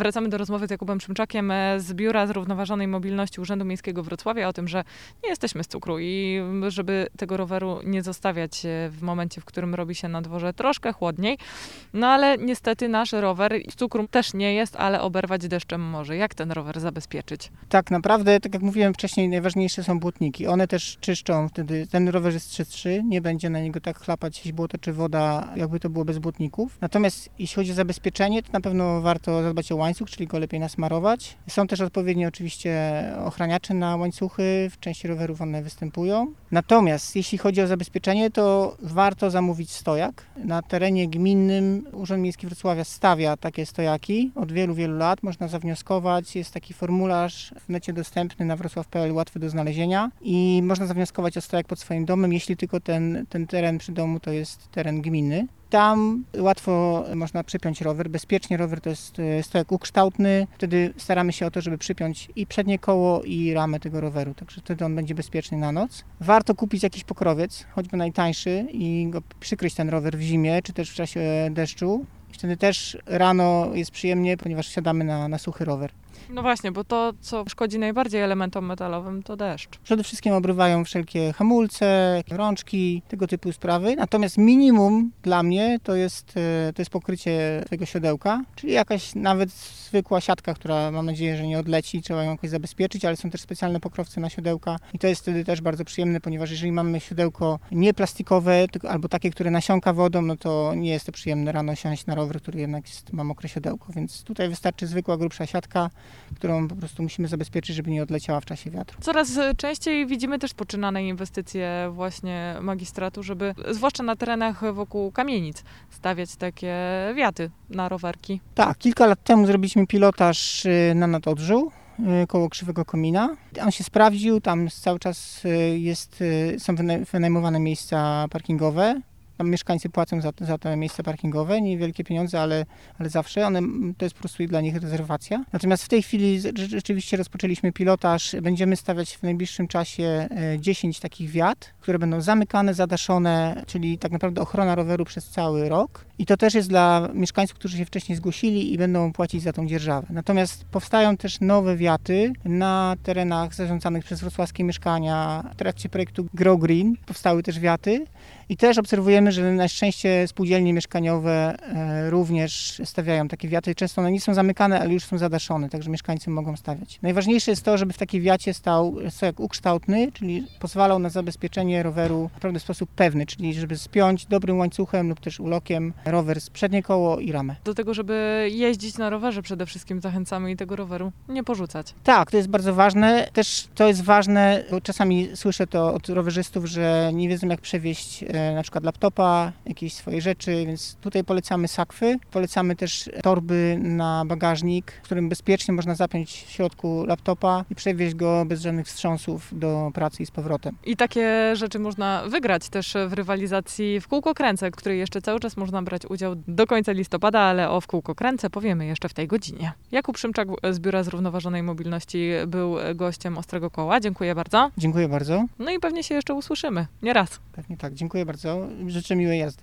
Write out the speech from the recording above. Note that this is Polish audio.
Wracamy do rozmowy z Jakubem Szymczakiem e, z Biura Zrównoważonej Mobilności Urzędu Miejskiego Wrocławia o tym, że nie jesteśmy z cukru i żeby tego roweru nie zostawiać e, w momencie, w którym robi się na dworze troszkę chłodniej. No ale niestety nasz rower z cukru też nie jest, ale oberwać deszczem może. Jak ten rower zabezpieczyć? Tak naprawdę, tak jak mówiłem wcześniej, najważniejsze są błotniki. One też czyszczą wtedy, ten rower jest czystszy, nie będzie na niego tak chlapać błoto czy woda, jakby to było bez błotników. Natomiast jeśli chodzi o zabezpieczenie, to na pewno warto zadbać o łańcuch, czyli go lepiej nasmarować. Są też odpowiednie oczywiście ochraniacze na łańcuchy, w części rowerów one występują. Natomiast jeśli chodzi o zabezpieczenie, to warto zamówić stojak. Na terenie gminnym Urząd Miejski Wrocławia stawia takie stojaki od wielu, wielu lat. Można zawnioskować, jest taki formularz w necie dostępny na wrocław.pl, łatwy do znalezienia i można zawnioskować o stojak pod swoim domem, jeśli tylko ten, ten teren przy domu to jest teren gminy. Tam łatwo można przypiąć rower. Bezpiecznie rower to jest e, stojak ukształtny. Wtedy staramy się o to, żeby przypiąć i przednie koło, i ramę tego roweru. Także wtedy on będzie bezpieczny na noc. Warto kupić jakiś pokrowiec, choćby najtańszy, i go przykryć ten rower w zimie, czy też w czasie deszczu. I wtedy też rano jest przyjemnie, ponieważ siadamy na, na suchy rower. No właśnie, bo to, co szkodzi najbardziej elementom metalowym, to deszcz. Przede wszystkim obrywają wszelkie hamulce, rączki, tego typu sprawy. Natomiast minimum dla mnie to jest, e, to jest pokrycie tego siodełka, czyli jakaś nawet zwykła siatka, która mam nadzieję, że nie odleci, trzeba ją jakoś zabezpieczyć, ale są też specjalne pokrowce na siodełka i to jest wtedy też bardzo przyjemne, ponieważ jeżeli mamy siodełko nie plastikowe, tylko, albo takie, które nasiąka wodą, no to nie jest to przyjemne rano siąść na rower, który jednak jest, ma mokre siodełko, więc tutaj wystarczy zwykła, grubsza siatka, którą po prostu musimy zabezpieczyć, żeby nie odleciała w czasie wiatru. Coraz częściej widzimy też poczynane inwestycje właśnie magistratu, żeby zwłaszcza na terenach wokół kamienic stawiać takie wiaty na rowerki. Tak, kilka lat temu zrobiliśmy pilotaż y, na Nadodrzu y, koło Krzywego Komina. On się sprawdził, tam cały czas y, jest, są wynajmowane miejsca parkingowe. Tam mieszkańcy płacą za, za te miejsca parkingowe, niewielkie pieniądze, ale, ale zawsze one, to jest po prostu dla nich rezerwacja. Natomiast w tej chwili rzeczywiście rozpoczęliśmy pilotaż. Będziemy stawiać w najbliższym czasie 10 takich wiat, które będą zamykane, zadaszone, czyli tak naprawdę ochrona roweru przez cały rok. I to też jest dla mieszkańców, którzy się wcześniej zgłosili i będą płacić za tą dzierżawę. Natomiast powstają też nowe wiaty na terenach zarządzanych przez wrocławskie mieszkania. W trakcie projektu Grow Green powstały też wiaty. I też obserwujemy, że na szczęście spółdzielnie mieszkaniowe e, również stawiają takie wiaty. Często one nie są zamykane, ale już są zadaszone, także mieszkańcy mogą stawiać. Najważniejsze jest to, żeby w takiej wiacie stał stojak ukształtny, czyli pozwalał na zabezpieczenie roweru w sposób pewny, czyli żeby spiąć dobrym łańcuchem lub też ulokiem rower z przednie koło i ramę. Do tego, żeby jeździć na rowerze przede wszystkim zachęcamy i tego roweru nie porzucać. Tak, to jest bardzo ważne. Też to jest ważne, bo czasami słyszę to od rowerzystów, że nie wiedzą jak przewieźć e, na przykład laptopa, jakieś swoje rzeczy, więc tutaj polecamy sakwy. Polecamy też torby na bagażnik, w którym bezpiecznie można zapiąć w środku laptopa i przewieźć go bez żadnych wstrząsów do pracy i z powrotem. I takie rzeczy można wygrać też w rywalizacji w kółko kręcę, w której jeszcze cały czas można brać udział do końca listopada, ale o w kółko kręcę powiemy jeszcze w tej godzinie. Jakub Szymczak z Biura Zrównoważonej Mobilności był gościem Ostrego Koła. Dziękuję bardzo. Dziękuję bardzo. No i pewnie się jeszcze usłyszymy. Nie raz. Pewnie tak. Dziękuję bardzo. Życzę miłej jazdy.